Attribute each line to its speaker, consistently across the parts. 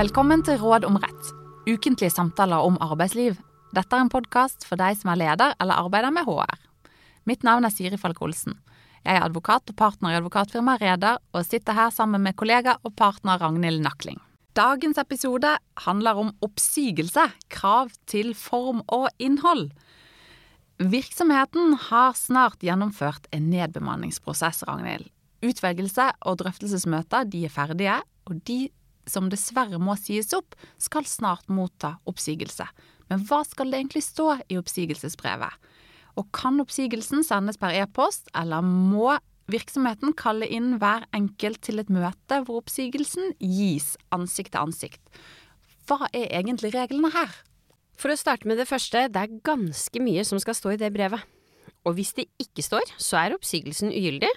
Speaker 1: Velkommen til Råd om rett, ukentlige samtaler om arbeidsliv. Dette er en podkast for deg som er leder eller arbeider med HR. Mitt navn er Siri Falk Olsen. Jeg er advokat og partner i advokatfirmaet Reder, og sitter her sammen med kollega og partner Ragnhild Nakling. Dagens episode handler om oppsigelse, krav til form og innhold. Virksomheten har snart gjennomført en nedbemanningsprosess, Ragnhild. Utvelgelse og drøftelsesmøter de er ferdige, og de som dessverre må sies opp, skal snart motta oppsigelse. Men hva skal det egentlig stå i oppsigelsesbrevet? Og kan oppsigelsen sendes per e-post, eller må virksomheten kalle inn hver enkelt til et møte hvor oppsigelsen gis ansikt til ansikt? Hva er egentlig reglene her?
Speaker 2: For å starte med det første, det er ganske mye som skal stå i det brevet. Og hvis det ikke står, så er oppsigelsen ugyldig.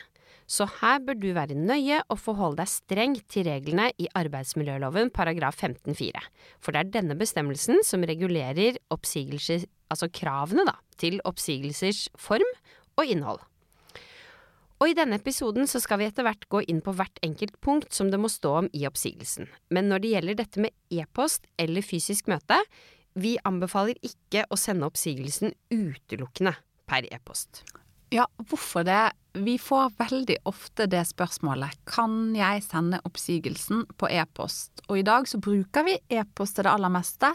Speaker 2: Så her bør du være nøye og forholde deg strengt til reglene i arbeidsmiljøloven paragraf 15-4. For det er denne bestemmelsen som regulerer altså kravene da, til oppsigelsers form og innhold. Og i denne episoden så skal vi etter hvert gå inn på hvert enkelt punkt som det må stå om i oppsigelsen. Men når det gjelder dette med e-post eller fysisk møte, vi anbefaler ikke å sende oppsigelsen utelukkende per e-post.
Speaker 1: Ja, hvorfor det? Vi får veldig ofte det spørsmålet. Kan jeg sende oppsigelsen på e-post? Og i dag så bruker vi e-post til det aller meste.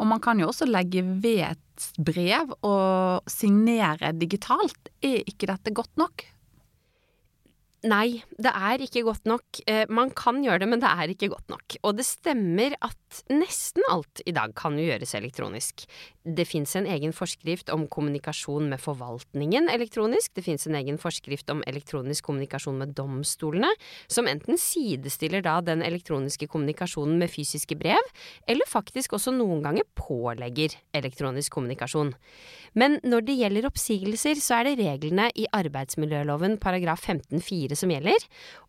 Speaker 1: Og man kan jo også legge ved et brev og signere digitalt. Er ikke dette godt nok?
Speaker 2: Nei, det er ikke godt nok. Eh, man kan gjøre det, men det er ikke godt nok. Og det stemmer at nesten alt i dag kan jo gjøres elektronisk. Det fins en egen forskrift om kommunikasjon med forvaltningen elektronisk. Det fins en egen forskrift om elektronisk kommunikasjon med domstolene, som enten sidestiller da den elektroniske kommunikasjonen med fysiske brev, eller faktisk også noen ganger pålegger elektronisk kommunikasjon. Men når det gjelder oppsigelser, så er det reglene i arbeidsmiljøloven paragraf 15-4 som gjelder,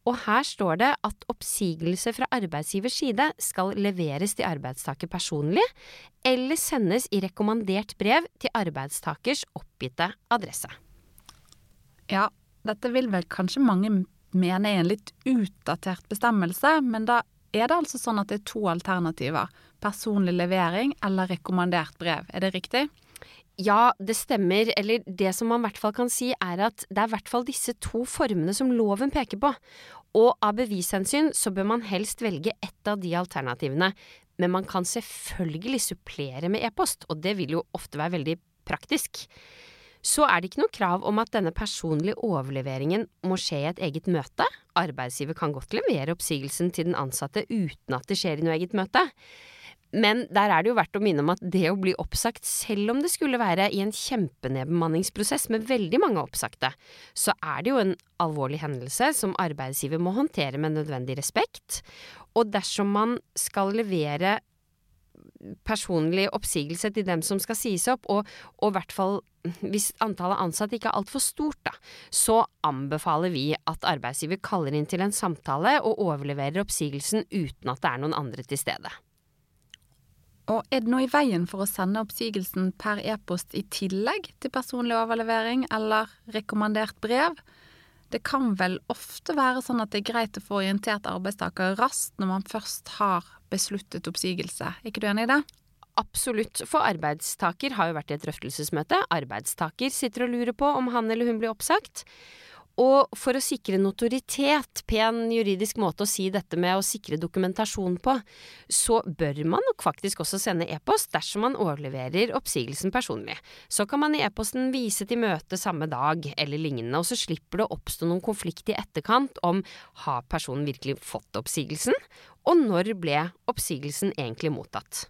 Speaker 2: og her står det at oppsigelse fra arbeidsgivers side skal leveres til arbeidstaker personlig, eller sendes i rekommandert brev til arbeidstakers oppgitte adresse.
Speaker 1: Ja, dette vil vel kanskje mange mene er en litt utdatert bestemmelse, men da er det altså sånn at det er to alternativer. Personlig levering eller rekommandert brev, er det riktig?
Speaker 2: Ja, det stemmer. Eller det som man i hvert fall kan si, er at det er i hvert fall disse to formene som loven peker på. Og av bevishensyn så bør man helst velge ett av de alternativene. Men man kan selvfølgelig supplere med e-post, og det vil jo ofte være veldig praktisk. Så er det ikke noe krav om at denne personlige overleveringen må skje i et eget møte. Arbeidsgiver kan godt levere oppsigelsen til den ansatte uten at det skjer i noe eget møte. Men der er det jo verdt å minne om at det å bli oppsagt, selv om det skulle være i en kjempenedbemanningsprosess med veldig mange oppsagte, så er det jo en alvorlig hendelse som arbeidsgiver må håndtere med nødvendig respekt. Og dersom man skal levere personlig oppsigelse til dem som skal sies opp, og i hvert fall hvis antallet ansatte ikke er altfor stort, da, så anbefaler vi at arbeidsgiver kaller inn til en samtale og overleverer oppsigelsen uten at det er noen andre til stede.
Speaker 1: Og er det noe i veien for å sende oppsigelsen per e-post i tillegg til personlig overlevering eller rekommandert brev? Det kan vel ofte være sånn at det er greit å få orientert arbeidstaker raskt når man først har besluttet oppsigelse. Er ikke du enig i det?
Speaker 2: Absolutt, for arbeidstaker har jo vært i et drøftelsesmøte. Arbeidstaker sitter og lurer på om han eller hun blir oppsagt. Og for å sikre notoritet, pen juridisk måte å si dette med å sikre dokumentasjon på, så bør man nok faktisk også sende e-post dersom man overleverer oppsigelsen personlig. Så kan man i e-posten vise til møte samme dag eller lignende, og så slipper det å oppstå noen konflikt i etterkant om har personen virkelig fått oppsigelsen, og når ble oppsigelsen egentlig mottatt.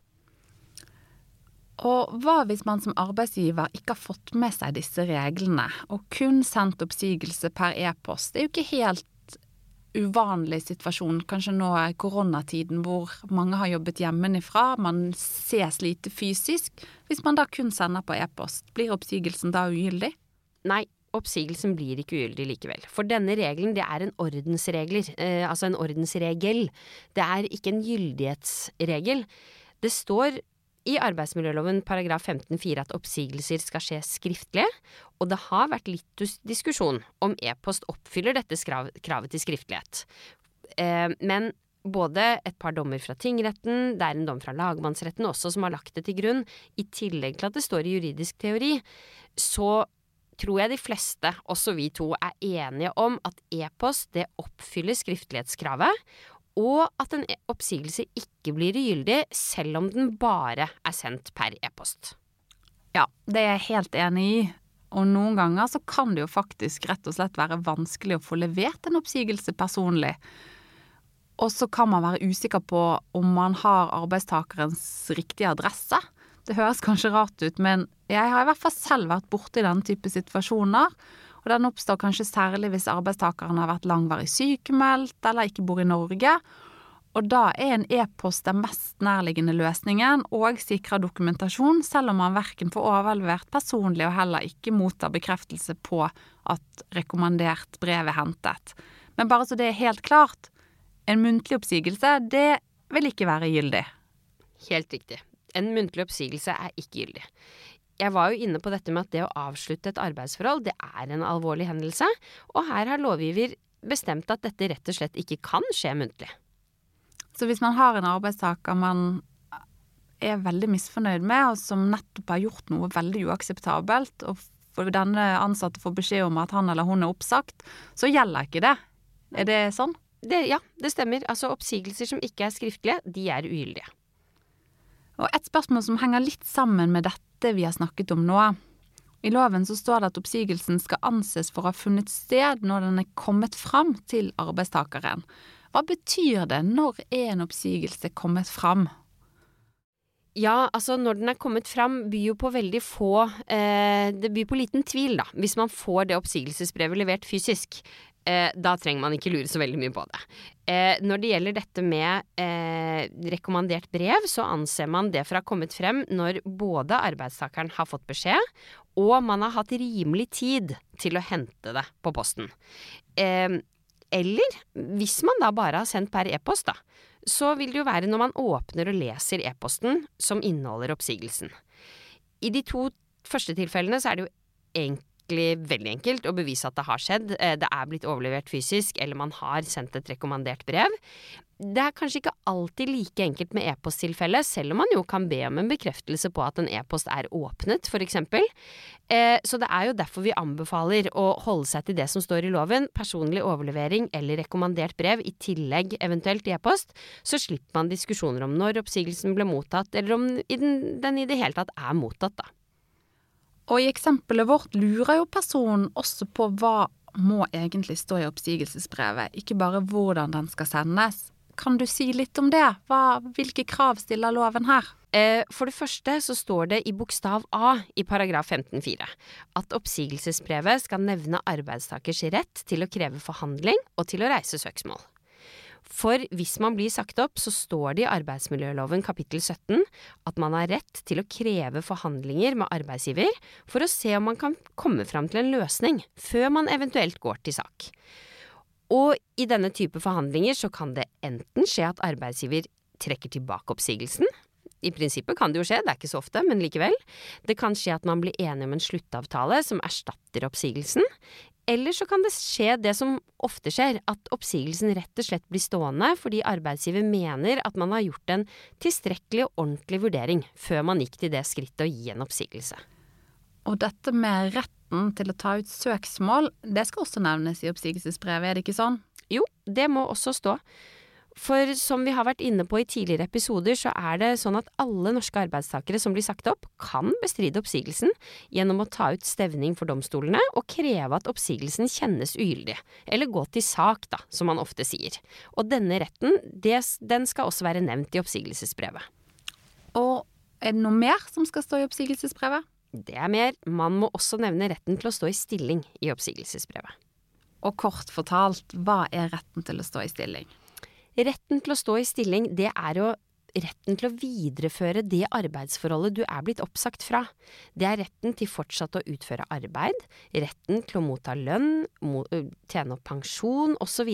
Speaker 1: Og hva hvis man som arbeidsgiver ikke har fått med seg disse reglene, og kun sendt oppsigelse per e-post? Det er jo ikke helt uvanlig situasjon, kanskje nå i koronatiden hvor mange har jobbet hjemmefra, man ses lite fysisk. Hvis man da kun sender på e-post, blir oppsigelsen da ugyldig?
Speaker 2: Nei, oppsigelsen blir ikke ugyldig likevel. For denne regelen, det er en ordensregler, eh, altså en ordensregel. Det er ikke en gyldighetsregel. Det står i arbeidsmiljøloven paragraf 15-4 at oppsigelser skal skje skriftlig, og det har vært litt diskusjon om e-post oppfyller dette kravet til skriftlighet. Eh, men både et par dommer fra tingretten, det er en dom fra lagmannsretten også som har lagt det til grunn, i tillegg til at det står i juridisk teori, så tror jeg de fleste, også vi to, er enige om at e-post det oppfyller skriftlighetskravet, og at en oppsigelse ikke blir ugyldig selv om den bare er sendt per e-post.
Speaker 1: Ja, det er jeg helt enig i. Og noen ganger så kan det jo faktisk rett og slett være vanskelig å få levert en oppsigelse personlig. Og så kan man være usikker på om man har arbeidstakerens riktige adresse. Det høres kanskje rart ut, men jeg har i hvert fall selv vært borti denne type situasjoner. Og den oppstår kanskje særlig hvis arbeidstakeren har vært langvarig sykemeldt eller ikke bor i Norge. Og da er en e-post den mest nærliggende løsningen og sikrer dokumentasjon, selv om man verken får overlevert personlig og heller ikke mottar bekreftelse på at rekommandert brev er hentet. Men bare så det er helt klart, en muntlig oppsigelse, det vil ikke være gyldig.
Speaker 2: Helt riktig. En muntlig oppsigelse er ikke gyldig. Jeg var jo inne på dette med at det å avslutte et arbeidsforhold, det er en alvorlig hendelse, og her har lovgiver bestemt at dette rett og slett ikke kan skje muntlig.
Speaker 1: Så hvis man har en arbeidstaker man er veldig misfornøyd med, og som nettopp har gjort noe veldig uakseptabelt, og denne ansatte får beskjed om at han eller hun er oppsagt, så gjelder ikke det. Er det sånn?
Speaker 2: Det, ja, det stemmer. Altså oppsigelser som ikke er skriftlige, de er ugyldige.
Speaker 1: Og et spørsmål som henger litt sammen med dette vi har snakket om nå. I loven så står det at oppsigelsen skal anses for å ha funnet sted når den er kommet fram til arbeidstakeren. Hva betyr det? Når er en oppsigelse kommet fram?
Speaker 2: Ja, altså når den er kommet fram, byr jo på veldig få eh, Det byr på liten tvil, da, hvis man får det oppsigelsesbrevet levert fysisk. Eh, da trenger man ikke lure så veldig mye på det. Eh, når det gjelder dette med eh, rekommandert brev, så anser man det for å ha kommet frem når både arbeidstakeren har fått beskjed, og man har hatt rimelig tid til å hente det på posten. Eh, eller hvis man da bare har sendt per e-post, da, så vil det jo være når man åpner og leser e-posten som inneholder oppsigelsen. I de to første tilfellene så er det jo egentlig veldig enkelt å bevise at det har skjedd. Eh, det er blitt overlevert fysisk, eller man har sendt et rekommandert brev. Det er kanskje ikke alltid like enkelt med e-posttilfellet, selv om man jo kan be om en bekreftelse på at en e-post er åpnet, eksempel. Eh, så det er jo derfor vi anbefaler å holde seg til det som står i loven, personlig overlevering eller rekommandert brev, i tillegg eventuelt e-post, så slipper man diskusjoner om når oppsigelsen ble mottatt, eller om den i det hele tatt er mottatt, da.
Speaker 1: Og i eksempelet vårt lurer jo personen også på hva må egentlig stå i oppsigelsesbrevet, ikke bare hvordan den skal sendes. Kan du si litt om det? Hva, hvilke krav stiller loven her?
Speaker 2: Eh, for det første så står det i bokstav A i paragraf 15-4 at oppsigelsesbrevet skal nevne arbeidstakers rett til å kreve forhandling og til å reise søksmål. For hvis man blir sagt opp, så står det i arbeidsmiljøloven kapittel 17 at man har rett til å kreve forhandlinger med arbeidsgiver for å se om man kan komme fram til en løsning, før man eventuelt går til sak. Og i denne type forhandlinger så kan det enten skje at arbeidsgiver trekker tilbake oppsigelsen. I prinsippet kan det jo skje, det er ikke så ofte, men likevel. Det kan skje at man blir enig om en sluttavtale som erstatter oppsigelsen. Eller så kan det skje det som ofte skjer, at oppsigelsen rett og slett blir stående fordi arbeidsgiver mener at man har gjort en tilstrekkelig og ordentlig vurdering før man gikk til det skrittet å gi en oppsigelse.
Speaker 1: Og dette med retten til å ta ut søksmål, det skal også nevnes i oppsigelsesbrevet, er det ikke sånn?
Speaker 2: Jo, det må også stå. For som vi har vært inne på i tidligere episoder, så er det sånn at alle norske arbeidstakere som blir sagt opp, kan bestride oppsigelsen gjennom å ta ut stevning for domstolene og kreve at oppsigelsen kjennes ugyldig, eller gå til sak, da, som man ofte sier. Og denne retten, det, den skal også være nevnt i oppsigelsesbrevet.
Speaker 1: Og er det noe mer som skal stå i oppsigelsesbrevet?
Speaker 2: Det er mer. Man må også nevne retten til å stå i stilling i oppsigelsesbrevet.
Speaker 1: Og kort fortalt, hva er retten til å stå i stilling?
Speaker 2: Retten til å stå i stilling, det er jo retten til å videreføre det arbeidsforholdet du er blitt oppsagt fra. Det er retten til fortsatt å utføre arbeid, retten til å motta lønn, tjene opp pensjon osv.,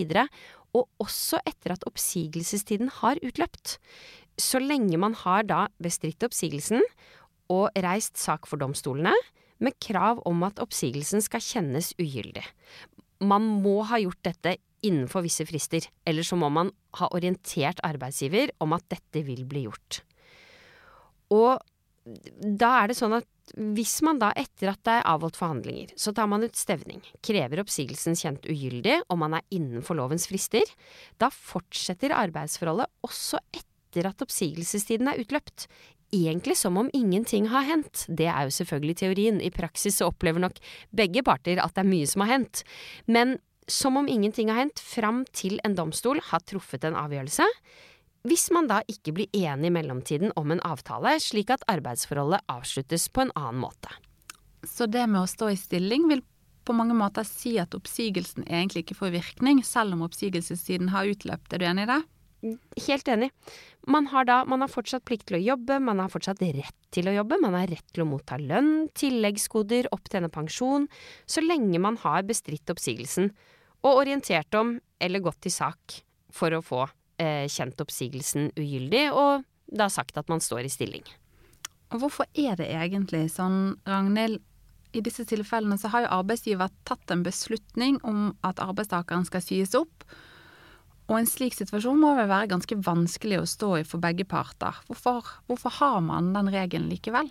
Speaker 2: og også etter at oppsigelsestiden har utløpt. Så lenge man har da bestridt oppsigelsen og reist sak for domstolene, med krav om at oppsigelsen skal kjennes ugyldig. Man må ha gjort dette innenfor visse frister, eller så må man ha orientert arbeidsgiver om at dette vil bli gjort. Og da er det sånn at hvis man da etter at det er avholdt forhandlinger, så tar man ut stevning, krever oppsigelsen kjent ugyldig og man er innenfor lovens frister, da fortsetter arbeidsforholdet også etter at oppsigelsestiden er utløpt. Egentlig som om ingenting har hendt. Det er jo selvfølgelig teorien. I praksis så opplever nok begge parter at det er mye som har hendt. Men som om ingenting har hendt fram til en domstol har truffet en avgjørelse hvis man da ikke blir enig i mellomtiden om en avtale, slik at arbeidsforholdet avsluttes på en annen måte.
Speaker 1: Så det med å stå i stilling vil på mange måter si at oppsigelsen egentlig ikke får virkning, selv om oppsigelsestiden har utløpt. Er du enig i det?
Speaker 2: Helt enig. Man har da man har fortsatt plikt til å jobbe, man har fortsatt rett til å jobbe, man har rett til å motta lønn, tilleggsgoder, opptjene pensjon, så lenge man har bestridt oppsigelsen og orientert om eller gått til sak for å få eh, kjent oppsigelsen ugyldig, og da sagt at man står i stilling.
Speaker 1: Og hvorfor er det egentlig sånn, Ragnhild? I disse tilfellene så har jo arbeidsgiver tatt en beslutning om at arbeidstakeren skal sies opp. Og en slik situasjon må vel være ganske vanskelig å stå i for begge parter. Hvorfor, hvorfor har man den regelen likevel?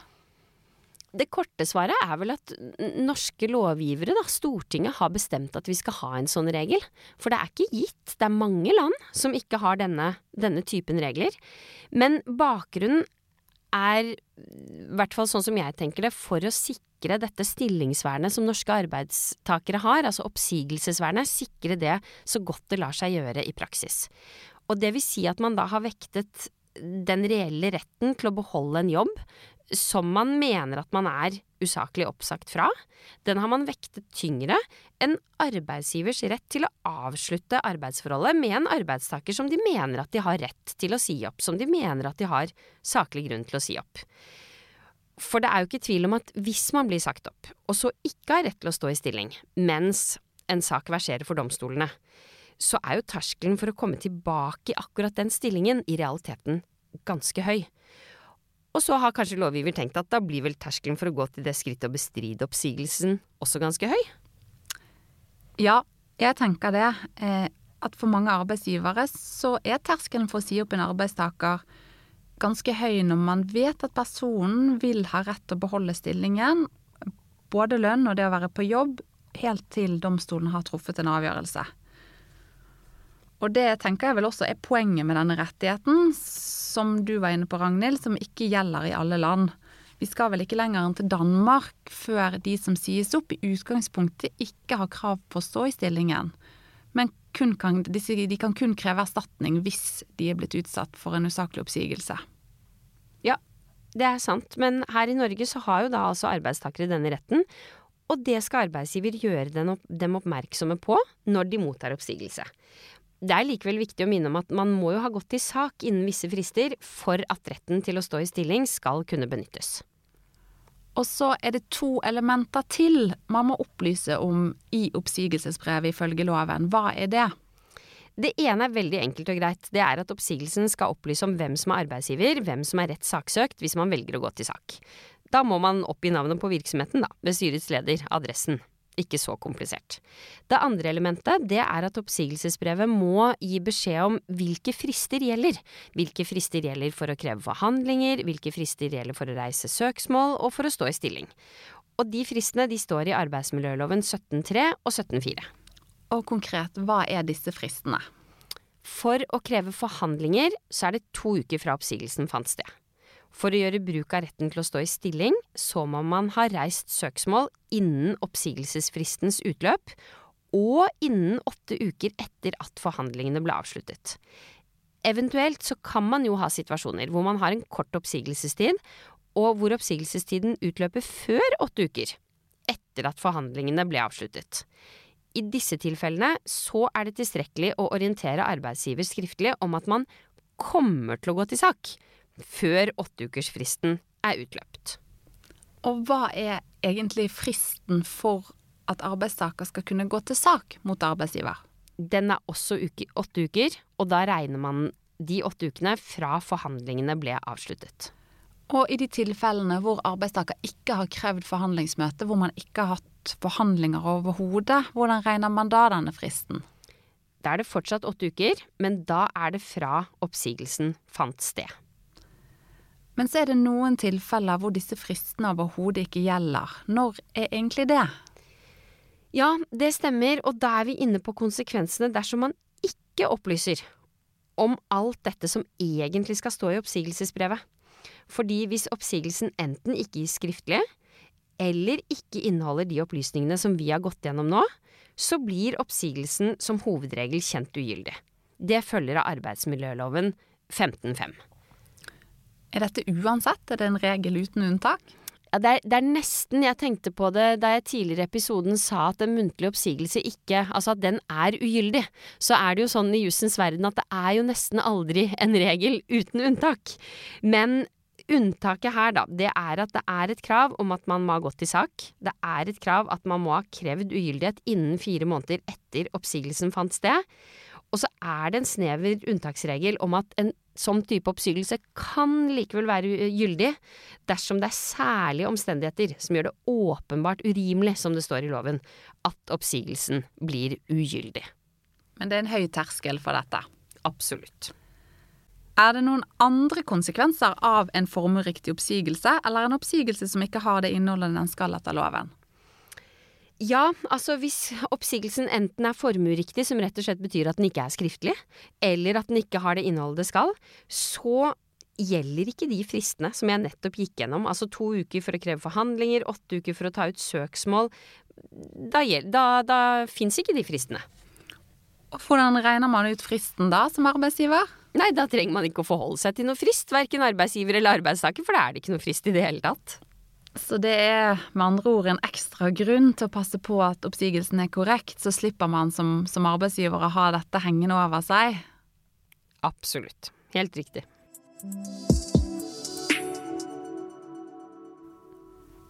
Speaker 2: Det korte svaret er vel at norske lovgivere, da, Stortinget, har bestemt at vi skal ha en sånn regel. For det er ikke gitt. Det er mange land som ikke har denne, denne typen regler. Men bakgrunnen er, i hvert fall sånn som jeg tenker det, for å sikre dette stillingsvernet som norske arbeidstakere har, altså oppsigelsesvernet, sikre det så godt det lar seg gjøre i praksis. Og det vil si at man da har vektet den reelle retten til å beholde en jobb som man mener at man er usaklig oppsagt fra, den har man vektet tyngre enn arbeidsgivers rett til å avslutte arbeidsforholdet med en arbeidstaker som de mener at de har rett til å si opp, som de mener at de har saklig grunn til å si opp. For det er jo ikke tvil om at hvis man blir sagt opp, og så ikke har rett til å stå i stilling, mens en sak verserer for domstolene, så er jo terskelen for å komme tilbake i akkurat den stillingen i realiteten ganske høy. Og så har kanskje lovgiver tenkt at da blir vel terskelen for å gå til det skrittet å bestride oppsigelsen også ganske høy?
Speaker 1: Ja, jeg tenker det. Eh, at for mange arbeidsgivere så er terskelen for å si opp en arbeidstaker ganske høy når man vet at personen vil ha rett til å beholde stillingen, både lønn og det å være på jobb, helt til domstolen har truffet en avgjørelse. Og det tenker jeg vel også er poenget med denne rettigheten, som du var inne på, Ragnhild, som ikke gjelder i alle land. Vi skal vel ikke lenger enn til Danmark før de som sies opp, i utgangspunktet ikke har krav på å stå i stillingen. Men kan, de kan kun kreve erstatning hvis de er blitt utsatt for en usaklig oppsigelse.
Speaker 2: Ja, det er sant. Men her i Norge så har jo da altså arbeidstakere denne retten. Og det skal arbeidsgiver gjøre dem oppmerksomme på når de mottar oppsigelse. Det er likevel viktig å minne om at man må jo ha gått til sak innen visse frister for at retten til å stå i stilling skal kunne benyttes.
Speaker 1: Og så er det to elementer til man må opplyse om i oppsigelsesbrevet ifølge loven. Hva er det?
Speaker 2: Det ene er veldig enkelt og greit. Det er at oppsigelsen skal opplyse om hvem som er arbeidsgiver, hvem som er rett saksøkt hvis man velger å gå til sak. Da må man oppgi navnet på virksomheten, da, ved styrets leder, adressen ikke så komplisert. Det andre elementet det er at oppsigelsesbrevet må gi beskjed om hvilke frister gjelder. Hvilke frister gjelder for å kreve forhandlinger, hvilke frister gjelder for å reise søksmål og for å stå i stilling. Og de fristene de står i arbeidsmiljøloven 17.3 og 17.4.
Speaker 1: Og konkret, hva er disse fristene?
Speaker 2: For å kreve forhandlinger så er det to uker fra oppsigelsen fant sted. For å gjøre bruk av retten til å stå i stilling, så må man ha reist søksmål innen oppsigelsesfristens utløp, og innen åtte uker etter at forhandlingene ble avsluttet. Eventuelt så kan man jo ha situasjoner hvor man har en kort oppsigelsestid, og hvor oppsigelsestiden utløper før åtte uker, etter at forhandlingene ble avsluttet. I disse tilfellene så er det tilstrekkelig å orientere arbeidsgiver skriftlig om at man kommer til å gå til sak før åtteukersfristen er utløpt.
Speaker 1: Og hva er egentlig fristen for at arbeidstaker skal kunne gå til sak mot arbeidsgiver?
Speaker 2: Den er også uke, åtte uker, og da regner man de åtte ukene fra forhandlingene ble avsluttet.
Speaker 1: Og i de tilfellene hvor arbeidstaker ikke har krevd forhandlingsmøte, hvor man ikke har hatt forhandlinger overhodet, hvordan regner man da denne fristen?
Speaker 2: Da er det fortsatt åtte uker, men da er det fra oppsigelsen fant sted.
Speaker 1: Men så er det noen tilfeller hvor disse fristene overhodet ikke gjelder. Når er egentlig det?
Speaker 2: Ja, det stemmer, og da er vi inne på konsekvensene dersom man ikke opplyser om alt dette som egentlig skal stå i oppsigelsesbrevet. Fordi hvis oppsigelsen enten ikke gis skriftlig, eller ikke inneholder de opplysningene som vi har gått gjennom nå, så blir oppsigelsen som hovedregel kjent ugyldig. Det følger av arbeidsmiljøloven 15.5.
Speaker 1: Er dette uansett? Er det en regel uten unntak?
Speaker 2: Ja, det, er, det er nesten jeg tenkte på det da jeg tidligere i episoden sa at en muntlig oppsigelse ikke Altså at den er ugyldig. Så er det jo sånn i jussens verden at det er jo nesten aldri en regel uten unntak. Men Unntaket her, da, det er at det er et krav om at man må ha gått til sak. Det er et krav at man må ha krevd ugyldighet innen fire måneder etter oppsigelsen fant sted. Og så er det en snever unntaksregel om at en sånn type oppsigelse kan likevel være gyldig dersom det er særlige omstendigheter som gjør det åpenbart urimelig, som det står i loven, at oppsigelsen blir ugyldig.
Speaker 1: Men det er en høy terskel for dette?
Speaker 2: Absolutt.
Speaker 1: Er det noen andre konsekvenser av en formuriktig oppsigelse, eller en oppsigelse som ikke har det innholdet den skal etter loven?
Speaker 2: Ja, altså hvis oppsigelsen enten er formueriktig, som rett og slett betyr at den ikke er skriftlig, eller at den ikke har det innholdet det skal, så gjelder ikke de fristene som jeg nettopp gikk gjennom. Altså to uker for å kreve forhandlinger, åtte uker for å ta ut søksmål. Da, da, da fins ikke de fristene.
Speaker 1: Hvordan regner man ut fristen da, som arbeidsgiver?
Speaker 2: Nei, da trenger man ikke å forholde seg til noe frist, verken arbeidsgiver eller arbeidstaker, for da er det ikke noe frist i det hele tatt.
Speaker 1: Så det er med andre ord en ekstra grunn til å passe på at oppsigelsen er korrekt, så slipper man som, som arbeidsgiver å ha dette hengende over seg?
Speaker 2: Absolutt. Helt riktig.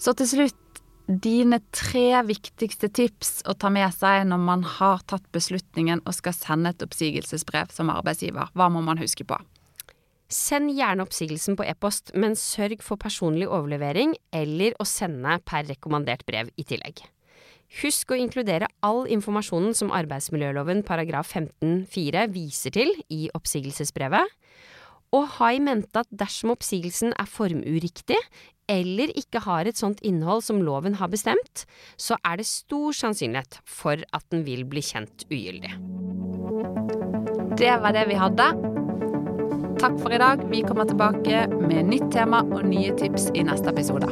Speaker 1: Så til slutt dine tre viktigste tips å ta med seg når man har tatt beslutningen og skal sende et oppsigelsesbrev som arbeidsgiver. Hva må man huske på?
Speaker 2: Send gjerne oppsigelsen på e-post, men sørg for personlig overlevering eller å sende per rekommandert brev i tillegg. Husk å inkludere all informasjonen som arbeidsmiljøloven paragraf 15-4 viser til i oppsigelsesbrevet. Og ha i mente at dersom oppsigelsen er formuriktig eller ikke har et sånt innhold som loven har bestemt, så er det stor sannsynlighet for at den vil bli kjent ugyldig.
Speaker 1: Det var det vi hadde. Takk for i dag. Vi kommer tilbake med nytt tema og nye tips i neste episode.